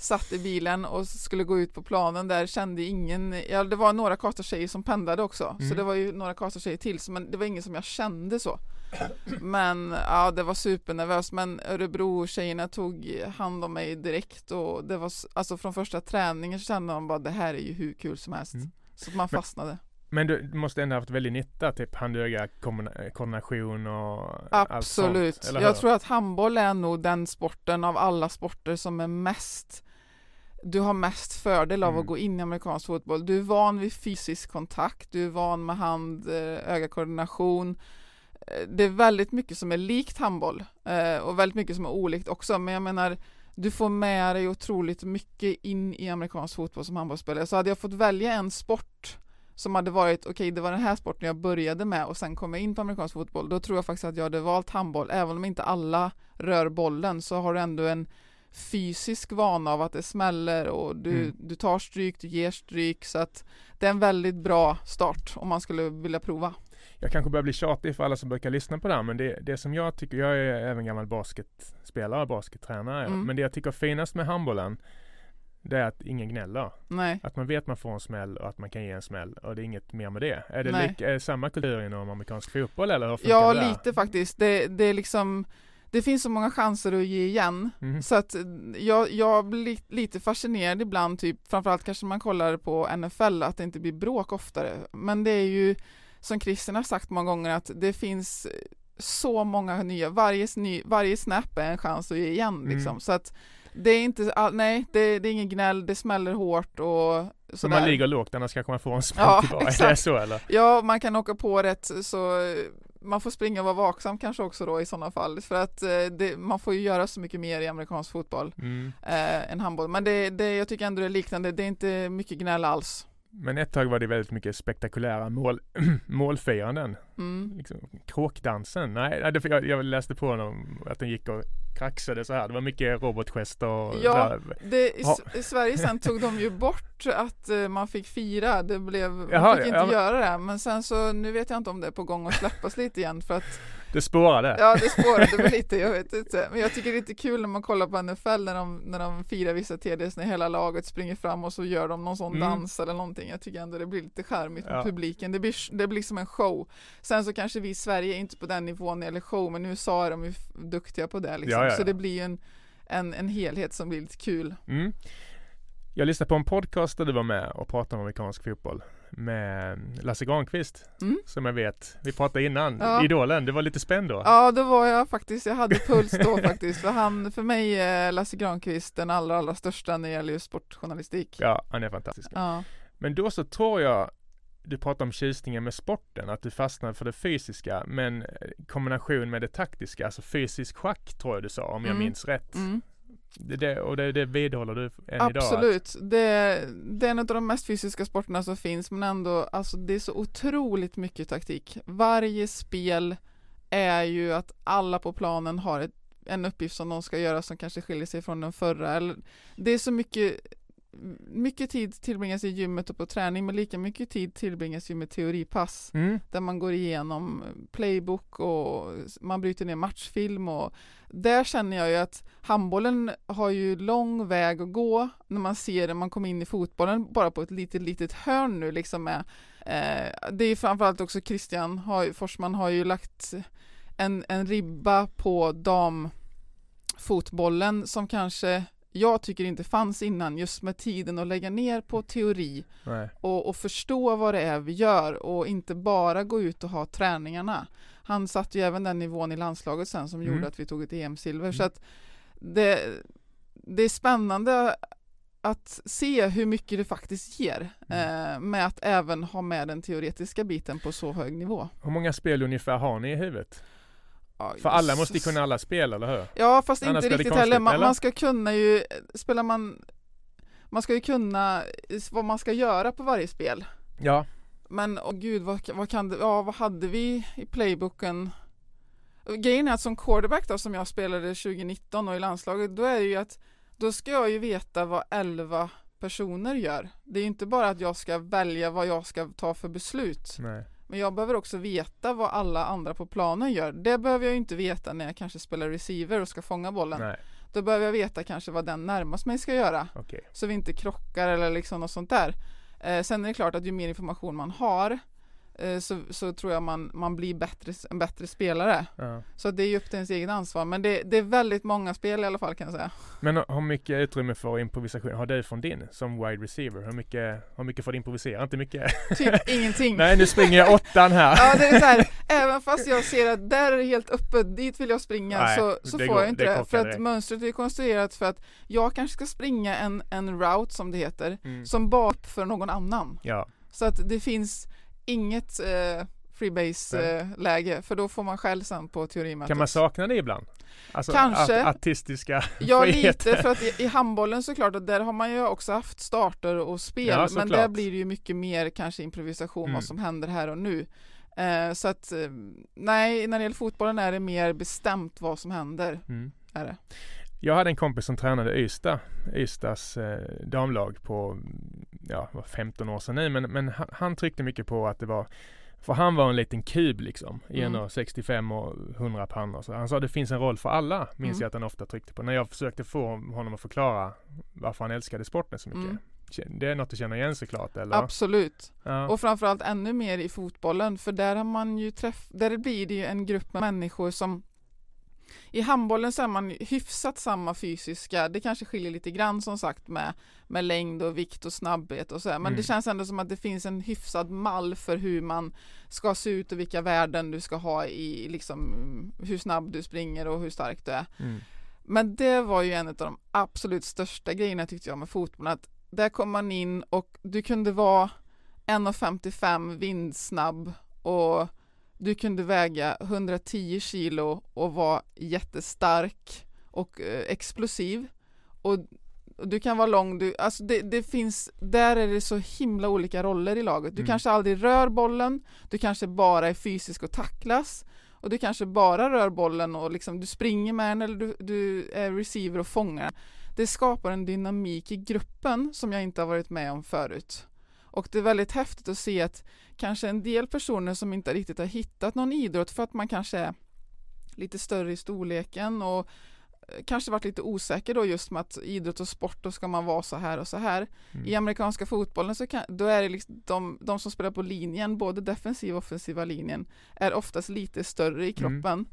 Satt i bilen och skulle gå ut på planen där, kände ingen, ja det var några Karlstad-tjejer som pendlade också, Mm. så det var ju några Karlstad-tjejer till, så men det var ingen som jag kände så. <coughs> Men ja, det var supernervöst, men Örebro-tjejerna tog hand om mig direkt och det var, alltså från första träningen så kände man bara det här är ju hur kul som helst. Mm. Så man fastnade. Men du måste ändå haft väldigt nytta, typ hand-öga kombina- koordination och allt Absolut. sånt, eller jag tror att handboll är nog den sporten av alla sporter som är mest du har mest fördel av Mm. att gå in i amerikansk fotboll. Du är van vid fysisk kontakt, du är van med hand-öga-koordination. Eh, Det är väldigt mycket som är likt handboll eh, och väldigt mycket som är olikt också. Men jag menar, du får med dig otroligt mycket in i amerikansk fotboll som handbollsspelare. Så hade jag fått välja en sport som hade varit, okej det var den här sporten jag började med och sen kom jag in på amerikansk fotboll, då tror jag faktiskt att jag hade valt handboll. Även om inte alla rör bollen så har du ändå en fysisk vana av att det smäller och du, Mm. du tar stryk, du ger stryk så att det är en väldigt bra start om man skulle vilja prova. Jag kanske börjar bli tjatig för alla som brukar lyssna på det här, men det, det som jag tycker, jag är även gammal basketspelare, baskettränare, Mm. men det jag tycker är finast med handbollen, det är att ingen gnäller. Nej, Att man vet man får en smäll och att man kan ge en smäll och det är inget mer med det. Är det, lika, är det samma kultur inom amerikansk fotboll eller hur funkar ja det lite faktiskt. Det, det är liksom det finns så många chanser att ge igen Mhm. så att jag, jag blir li- lite fascinerad ibland typ framförallt kanske man kollar på NFL att det inte blir bråk oftare men det är ju som Christian har sagt många gånger att det finns så många nya, varje, sny, varje snap är en chans att ge igen Mm. liksom så att det är inte, all, nej det, det är ingen gnäll, det smäller hårt och Så man ligger lågt annars kanske man får en smäll Ja, tillbaka. <laughs> Är det exakt. så eller? Ja, man kan åka på rätt så eh, man får springa och vara vaksam kanske också då i sådana fall för att eh, det, man får ju göra så mycket mer i amerikansk fotboll Mm. eh, än handboll. Men det, det, jag tycker ändå det är liknande, det är inte mycket gnäll alls. Men ett tag var det väldigt mycket spektakulära mål, <clears throat> målfiranden. Mm. Liksom, kråkdansen. Nej, jag, jag läste på honom att den gick och kraxade så här. Det var mycket robotgester och Ja. Det, i, Ja. I Sverige sen tog de ju bort att eh, man fick fira, det blev, man Jaha, fick inte ja, men- göra det, men sen så, nu vet jag inte om det är på gång att släppas lite igen för att det spårade. Ja, det spårade väl lite, jag vet inte. Men jag tycker det är lite kul när man kollar på NFL när de, när de firar vissa TDs när hela laget springer fram och så gör de någon sån Mm. dans eller någonting. Jag tycker ändå det blir lite charmigt med Ja. publiken. Det blir, det blir som en show. Sen så kanske vi i Sverige är inte på den nivån när det gäller show, men i USA är de ju duktiga på det liksom. Ja, ja. Så det blir ju en, en, en helhet som blir lite kul. Mm. Jag lyssnade på en podcast där du var med och pratade om amerikansk fotboll med Lasse Granqvist Mm. som jag vet, vi pratade innan, Ja. Idolen, du var lite spänd då? Ja, då var jag faktiskt, jag hade puls då <laughs> faktiskt. För han, för mig är Lasse Granqvist den allra, allra största när det gäller just sportjournalistik. Ja, han är fantastisk. Ja. Men då så tror jag du pratar om tjusningen med sporten, att du fastnade för det fysiska, men i kombination med det taktiska, alltså fysisk schack tror jag du sa, om jag Mm. minns rätt. Mm. Det, och det, det vidhåller du än idag? Absolut, det, det är en av de mest fysiska sporterna som finns men ändå, alltså det är så otroligt mycket taktik. Varje spel är ju att alla på planen har ett, en uppgift som de ska göra som kanske skiljer sig från den förra. Eller, det är så mycket mycket tid tillbringas i gymmet och på träning men lika mycket tid tillbringas ju med teoripass Mm. där man går igenom playbook och man bryter ner matchfilm och där känner jag ju att handbollen har ju lång väg att gå när man ser när man kommer in i fotbollen bara på ett litet, litet hörn nu liksom med eh, det är framförallt också Christian har, Forsman har ju lagt en, en ribba på damfotbollen som kanske jag tycker inte fanns innan just med tiden att lägga ner på teori och, och förstå vad det är vi gör och inte bara gå ut och ha träningarna. Han satte ju även den nivån i landslaget sen som Mm. gjorde att vi tog ett EM-silver. Mm. Så att det, det är spännande att se hur mycket det faktiskt ger Mm. eh, med att även ha med den teoretiska biten på så hög nivå. Hur många spel ungefär har ni i huvudet? Ja, För alla måste ju kunna alla spel, eller hur? Ja fast Annars inte riktigt heller. Man, man ska kunna ju, spelar man man ska ju kunna vad man ska göra på varje spel. Ja. Men åh gud, vad, vad kan ja vad hade vi i playbooken? Grejen är att som quarterback då som jag spelade 2019 och i landslaget, då är det ju att då ska jag ju veta vad 11 personer gör. Det är ju inte bara att jag ska välja vad jag ska ta för beslut. Nej. Men jag behöver också veta vad alla andra på planen gör. Det behöver jag inte veta när jag kanske spelar receiver och ska fånga bollen. Nej. Då behöver jag veta kanske vad den närmast mig ska göra. Okej. Så vi inte krockar eller liksom något sånt där. Eh, sen är det klart att ju mer information man har så, så tror jag man, man blir bättre, en bättre spelare. Ja. Så det är ju upp till ens eget ansvar. Men det, det är väldigt många spel i alla fall kan jag säga. Men hur mycket utrymme för improvisation har du från din som wide receiver? Hur mycket, hur mycket får du improvisera? Inte mycket? Typ <laughs> ingenting. Nej, nu springer jag åttan här. Ja det är så här, <laughs> även fast jag ser att där är det helt öppet, dit vill jag springa Nej, så, så får går- jag inte det För att direkt. mönstret är konstruerat för att jag kanske ska springa en, en route som det heter, Mm. som bara för någon annan. Ja, Så att det finns inget eh, freebase Nej. eh, för då får man själv sen på teorimötet. kan man sakna det ibland? Alltså Kanske. Art, artistiska <laughs> Ja lite för att i, i <laughs> handbollen såklart att där har man ju också haft starter och spel Ja, men där blir det ju mycket mer kanske improvisation Mm. vad som händer här och nu. Eh, så att eh, nej, när det gäller fotbollen är det mer bestämt vad som händer. Mm. Är det. Jag hade en kompis som tränade Ystad, Ystads eh, damlag på, ja, var 15 år sedan nu, men, men han, han tryckte mycket på att det var för han var en liten kub liksom, Mm. 1,65 och 100 pannor. Så han sa det finns en roll för alla, minns Mm. jag att han ofta tryckte på. När jag försökte få honom att förklara varför han älskade sporten så mycket. Mm. Det är något du känner igen såklart eller? Absolut. Ja. Och framförallt ännu mer i fotbollen för där har man ju träff där blir det ju en grupp människor som i handbollen så är man hyfsat samma fysiska, det kanske skiljer lite grann som sagt med, med längd och vikt och snabbhet och så här. men Mm. det känns ändå som att det finns en hyfsad mall för hur man ska se ut och vilka värden du ska ha i liksom mm, hur snabb du springer och hur stark du är. Mm. Men det var ju en av de absolut största grejerna tyckte jag med fotbollen. Att där kom man in och du kunde vara 1,55 vindsnabb och du kunde väga 110 kilo och vara jättestark och eh, explosiv. Och och du kan vara lång, du, alltså det, det finns, där är det så himla olika roller i laget. Du Mm. kanske aldrig rör bollen, du kanske bara är fysisk och tacklas och du kanske bara rör bollen och liksom du springer med den eller du, du är receiver och fångar. Det skapar en dynamik i gruppen som jag inte har varit med om förut. Och det är väldigt häftigt att se att kanske en del personer som inte riktigt har hittat någon idrott för att man kanske är lite större i storleken och eh, kanske varit lite osäker då just med att idrott och sport då ska man vara så här och så här. Mm. I amerikanska fotbollen så kan, då är det liksom de, de som spelar på linjen, både defensiva och offensiva linjen, är oftast lite större i Mm. kroppen.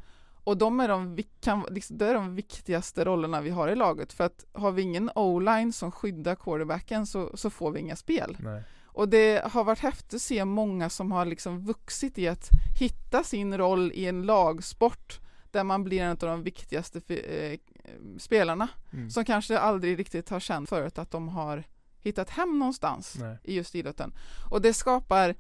Och de är de, kan, liksom, det är de viktigaste rollerna vi har i laget. För att har vi ingen o-line som skyddar quarterbacken så, så får vi inga spel. Nej. Och det har varit häftigt att se många som har liksom vuxit i att hitta sin roll i en lagsport där man blir en av de viktigaste eh, spelarna Mm. som kanske aldrig riktigt har känt förut att de har hittat hem någonstans Nej. i just idrotten. Och det skapar,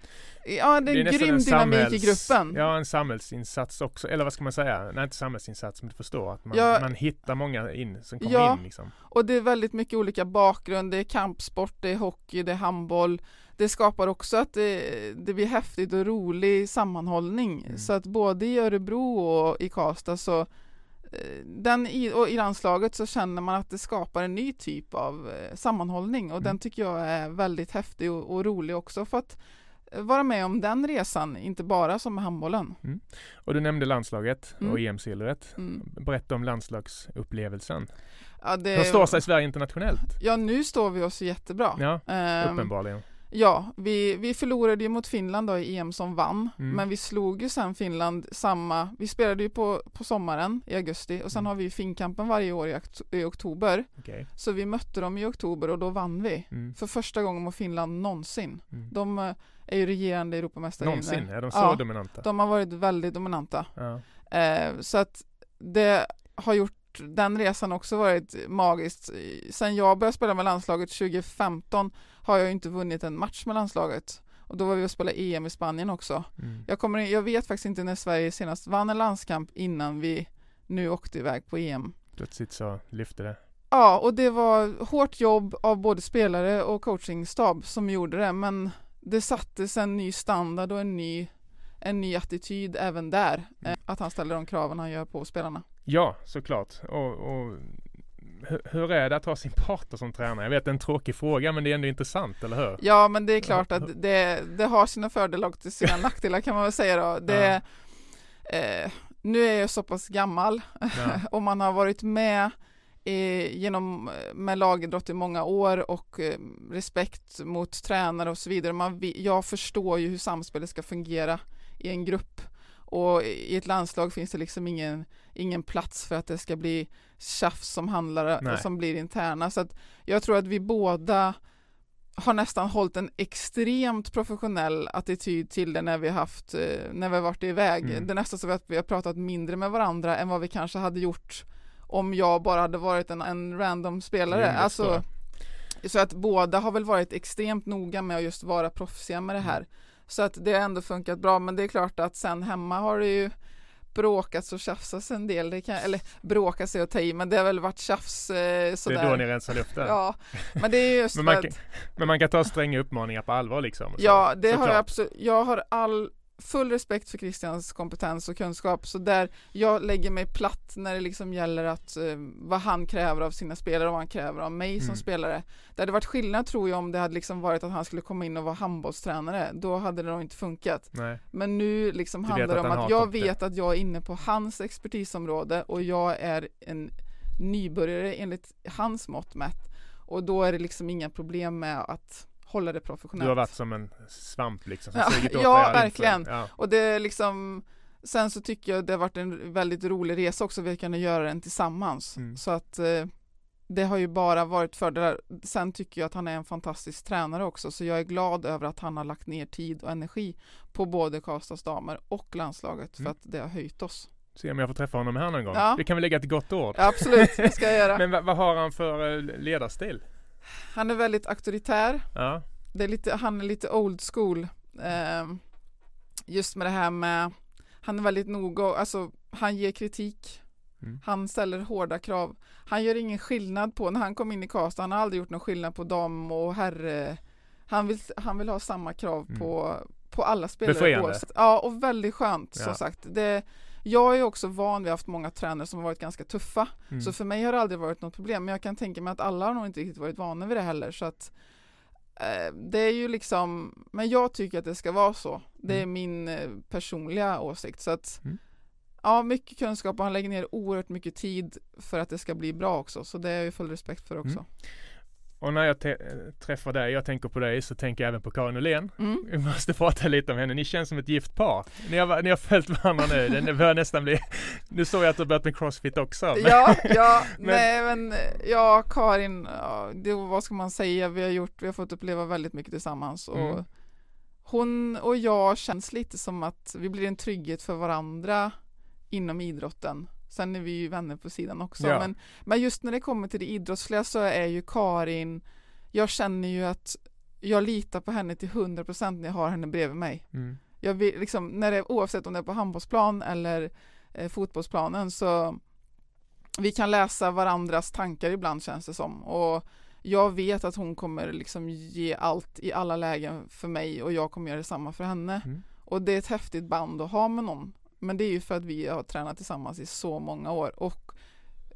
ja det är en nästan grym dynamik i samhälls- gruppen. Ja, en samhällsinsats också. Eller vad ska man säga? Nej, inte samhällsinsats, men du förstår att man, Ja. man hittar många in som kommer Ja. in liksom. Och det är väldigt mycket olika bakgrund, det är kampsport, det är hockey, det är handboll. Det skapar också att det, det blir häftigt och rolig sammanhållning. Mm. Så att både i Örebro och i Karlstad så eh, den i, och i landslaget så känner man att det skapar en ny typ av eh, sammanhållning och Mm. den tycker jag är väldigt häftig och, och rolig också för att eh, vara med om den resan, inte bara som med handbollen. Och du nämnde landslaget Mm. och EM-silvret. Mm. Berätta om landslagsupplevelsen. Ja, det, Hur står sig Sverige internationellt? ja, nu står vi oss jättebra. Ja, Ehm, uppenbarligen. Ja, vi, vi förlorade ju mot Finland då i EM som vann, Mm. men vi slog ju sen Finland samma, vi spelade ju på, på sommaren i augusti och sen Mm. har vi ju Finnkampen varje år i, i oktober. Okej. Så vi mötte dem i oktober och då vann vi. Mm. För första gången mot Finland någonsin. Mm. De eh, är ju regerande Europamästare. Någonsin? Är de så Ja. dominanta? De har varit väldigt dominanta. Ja. Eh, så att det har gjort den resan också varit magiskt. Sen jag började spela med landslaget 2015 har jag inte vunnit en match med landslaget. Och då var vi och spelade EM i Spanien också. Mm. Jag, kommer, jag vet faktiskt inte när Sverige senast vann en landskamp innan vi nu åkte iväg på EM. Plötsligt så lyfte det. Ja, och det var hårt jobb av både spelare och coachingstab som gjorde det, men det sattes en ny standard och en ny, en ny attityd även där. Mm. Eh, Att han ställer de kraven han gör på spelarna. Ja, såklart. Och, och hur, är det att ha sin partner som tränare? Jag vet det är en tråkig fråga men det är ändå intressant, eller hur? Ja, men det är klart att det, det har sina fördelar och sina <laughs> nackdelar kan man väl säga då. Det, eh, nu är jag så pass gammal Ja. <laughs> och man har varit med eh, genom, med lagidrott i många år och eh, respekt mot tränare och så vidare. Man, jag förstår ju hur samspelet ska fungera i en grupp och i ett landslag finns det liksom ingen, ingen plats för att det ska bli tjafs som handlar Nej. som blir interna. Så att jag tror att vi båda har nästan hållit en extremt professionell attityd till det när vi har haft, eh, när vi har varit iväg. Mm. Det är nästan så att vi har pratat mindre med varandra än vad vi kanske hade gjort om jag bara hade varit en, en random spelare. Rimligt Alltså, så att båda har väl varit extremt noga med att just vara proffsiga med det här. Så att det har ändå funkat bra, men det är klart att sen hemma har det ju bråkats och tjafsats en del, det kan, eller bråkas är att ta i, men det har väl varit tjafs eh, Det sådär. är då ni rensar luften? Ja, men det är just <laughs> Men man, att kan, men man kan ta stränga uppmaningar på allvar liksom? så- Ja, det har såklart. jag absolut. Jag har all full respekt för Christians kompetens och kunskap, så där jag lägger mig platt när det liksom gäller att eh, vad han kräver av sina spelare och vad han kräver av mig som Mm. spelare. Det hade varit skillnad tror jag om det hade liksom varit att han skulle komma in och vara handbollstränare. Då hade det nog inte funkat. Nej. Men nu liksom Du handlar det om att jag det. vet att jag är inne på hans expertisområde och jag är en nybörjare enligt hans mått mätt. Och då är det liksom inga problem med att hålla det professionellt. Du har varit som en svamp liksom som Ja, åt ja, verkligen. Ja. Och det är liksom Sen så tycker jag det har varit en väldigt rolig resa också, vi har kunnat göra den tillsammans. Mm. Så att eh, det har ju bara varit fördelar. Sen tycker jag att han är en fantastisk tränare också, så jag är glad över att han har lagt ner tid och energi på både Karlstads damer och landslaget för Mm. att det har höjt oss. Se om jag får träffa honom här någon gång. Ja. Vi kan väl lägga ett gott ord. Ja, absolut, det ska jag göra. <laughs> Men vad, vad har han för eh, ledarstil? Han är väldigt auktoritär. Ja. Det är lite, han är lite old school. Eh, just med det här med, han är väldigt noga, alltså han ger kritik. Mm. Han ställer hårda krav. Han gör ingen skillnad på, när han kom in i Karlstad, han har aldrig gjort någon skillnad på dam och herre. Han vill, han vill ha samma krav Mm. på, på alla spelare. Befriande. Ja, och väldigt skönt som Ja. sagt. Det, jag är också van vid att ha haft många tränare som har varit ganska tuffa. Mm. Så för mig har det aldrig varit något problem. Men jag kan tänka mig att alla har nog inte riktigt varit vana vid det heller. Så att eh, det är ju liksom, men jag tycker att det ska vara så. Det är Mm. min eh, personliga åsikt. Så att Mm. ja, mycket kunskap och han lägger ner oerhört mycket tid för att det ska bli bra också. Så det är jag ju full respekt för också. Och när jag träffar dig, jag tänker på dig, så tänker jag även på Karin Åhlén. Mm. Vi måste prata lite om henne. Ni känns som ett gift par. Ni har, ni har följt varandra nu. Det börjar nästan bli... Nu såg jag att du har börjat med crossfit också. men- Ja, ja, <laughs> Men- nej men ja, Karin, ja, det, vad ska man säga, vi har gjort, vi har fått uppleva väldigt mycket tillsammans och Mm. hon och jag känns lite som att vi blir en trygghet för varandra inom idrotten. Sen är vi ju vänner på sidan också, Ja. men, men just när det kommer till det idrottsliga så är ju Karin, jag känner ju att jag litar på henne till 100% när jag har henne bredvid mig. Mm. Jag vill, liksom, när det, oavsett om det är på handbollsplan eller eh, fotbollsplanen så vi kan läsa varandras tankar ibland känns det som och jag vet att hon kommer liksom ge allt i alla lägen för mig och jag kommer göra detsamma för henne Mm. och det är ett häftigt band att ha med någon men det är ju för att vi har tränat tillsammans i så många år och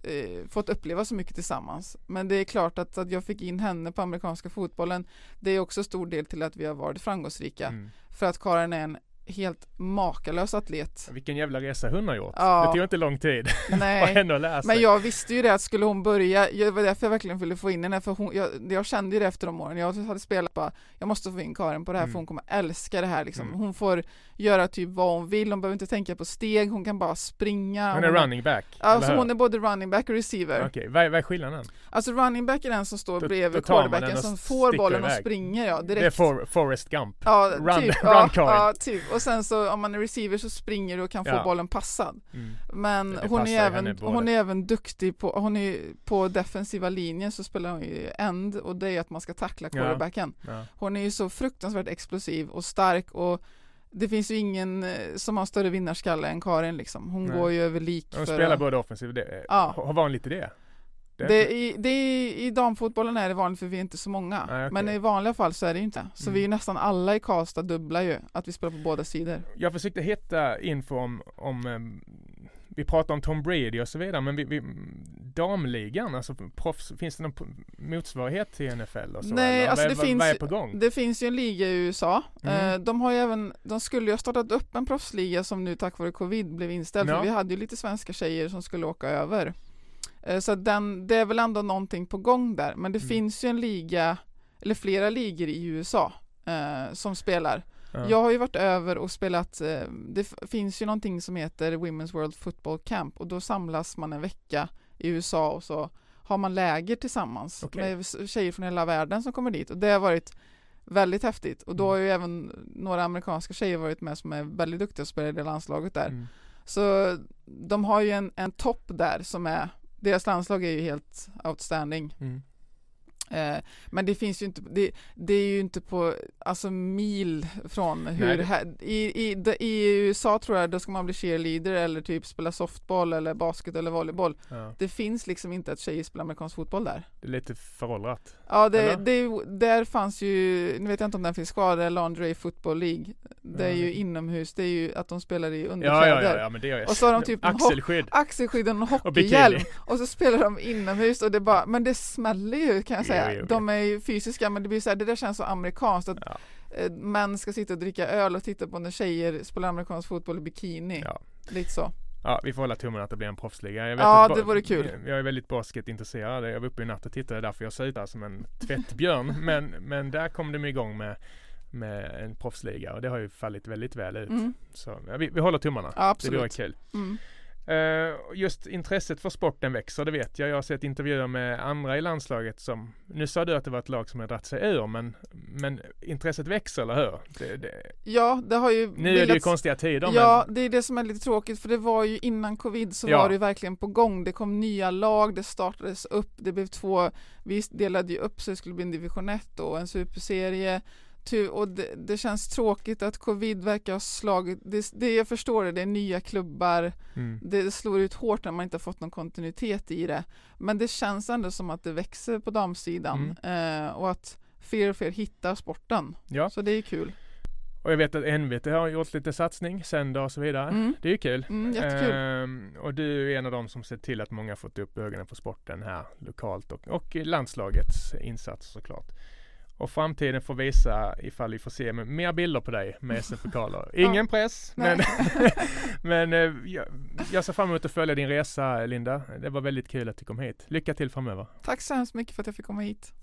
eh, fått uppleva så mycket tillsammans. Men det är klart att, att jag fick in henne på amerikanska fotbollen det är också stor del till att vi har varit framgångsrika. Mm. För att Karin är en helt makalös atlet. Vilken jävla resa hon har gjort. Ja. Det tog inte lång tid <laughs> Nej, henne att lära sig. men jag visste ju det att skulle hon börja, det var därför jag verkligen ville få in henne för hon, jag, jag kände ju det efter de åren, jag hade spelat bara, jag måste få in Karin på det här Mm. för hon kommer älska det här liksom. Mm. Hon får göra typ vad hon vill, hon behöver inte tänka på steg, hon kan bara springa. Hon är running back, Alltså hon är både running back och receiver. Okej, vad, är- vad är skillnaden? Alltså running back är den som står Då- bredvid då quarterbacken och som får bollen och iväg. springer ja, Det är direkt. For, Forrest Gump. Ja, Run- typ. run ja, Karin. ja, typ. Och sen så om man är receiver så springer du och kan få Ja. bollen passad. Mm. Men hon är, även, hon är även duktig på, hon är på defensiva linjen så spelar hon ju end och det är att man ska tackla Ja. quarterbacken. Ja. Hon är ju så fruktansvärt explosiv och stark och det finns ju ingen eh, som har större vinnarskalle än Karin liksom. Hon Nej. går ju över lik Hon spelar att- både offensivt det, Ja. Har lite det? Det är det, i, det är, I damfotbollen är det vanligt för vi är inte så många. Nej, okej. Men i vanliga fall så är det inte. Så Mm. vi är ju nästan alla i Karlstad dubblar ju att vi spelar på båda sidor. Jag försökte hitta info om, om ehm, vi pratar om Tom Brady och så vidare, men vi, vi, damligan, alltså proffs, finns det någon motsvarighet till NFL och så? Nej, eller? alltså vad, det vad, finns vad är på gång? Det finns ju en liga i USA. Mm. Eh, de har ju även, de skulle ju ha startat upp en proffsliga som nu tack vare covid blev inställd. Ja. För vi hade ju lite svenska tjejer som skulle åka över. Eh, så den, det är väl ändå någonting på gång där. Men det Mm. finns ju en liga, eller flera ligor i USA eh, som spelar. Ja. Jag har ju varit över och spelat, eh, det finns ju någonting som heter Women's World Football Camp och då samlas man en vecka i USA och så har man läger tillsammans Okej. med tjejer från hela världen som kommer dit och det har varit väldigt häftigt och då har ju även några amerikanska tjejer varit med som är väldigt duktiga och spelar i det landslaget där. Mm. Så de har ju en, en topp där som är, deras landslag är ju helt outstanding. Mm. Eh, men det finns ju inte, det, det är ju inte på, alltså mil från hur, Nej, det- här, i, i, de- i USA tror jag, då ska man bli cheerleader eller typ spela softball eller basket eller volleyboll. Ja. Det finns liksom inte att tjejer spelar amerikansk fotboll där. Det är lite föråldrat. Ja, det, det, där fanns ju, nu vet jag inte om den finns kvar, det är Laundry Football League. Det är ju Mm. inomhus, det är ju att de spelar i Ja, underkläder. ja, ja, ja, men det gör jag. Och så har de typ en Axelskydd. axelskydden och Och hockeyhjälm bikini. och så spelar de inomhus och det bara, men det smäller ju kan jag säga. Jo, de är ju fysiska men det blir så här, det där känns så amerikanskt att Ja. eh, män ska sitta och dricka öl och titta på när tjejer spelar amerikansk fotboll i bikini. Ja. Lite så. Ja, vi får hålla tummen att det blir en proffsliga. Jag vet Ja, att det vore kul. Jag är väldigt basketintresserad. Jag var uppe i natt och tittade därför jag ser ut som en tvättbjörn. <laughs> men, men där kom de igång med, med en proffsliga och det har ju fallit väldigt väl ut. Mm. Så ja, vi, vi håller tummarna. Ja, Det vore absolut. kul. Mm. Eh, just intresset för sporten växer, det vet jag. Jag har sett intervjuer med andra i landslaget som, nu sa du att det var ett lag som har dragit sig ur, men, men intresset växer, eller hur? Det, det, Ja, det har ju nu är det ju bildats- konstiga tider, Ja, men det är det som är lite tråkigt för det var ju innan covid så Ja. var det ju verkligen på gång. Det kom nya lag, det startades upp, det blev två, vi delade ju upp så det skulle bli en division 1 och en superserie. Ty- Och det, det känns tråkigt att covid verkar ha slagit, det, det jag förstår det, det är nya klubbar, mm, det slår ut hårt när man inte har fått någon kontinuitet i det. Men det känns ändå som att det växer på damsidan eh, och att fler och fler hittar sporten. ja. Så det är kul. Och jag vet att NVT har gjort lite satsning, sända och så vidare. Mm. Det är ju kul. Mm, jättekul. Ehm, och du är en av dem som sett till att många fått upp ögonen för sporten här lokalt och, och landslagets insats såklart. Och framtiden får visa ifall vi får se mer bilder på dig med SM-pokaler. <laughs> Ingen press, men, <laughs> men eh, jag, jag ser fram emot att följa din resa Linda. Det var väldigt kul att du kom hit. Lycka till framöver. Tack så hemskt mycket för att jag fick komma hit.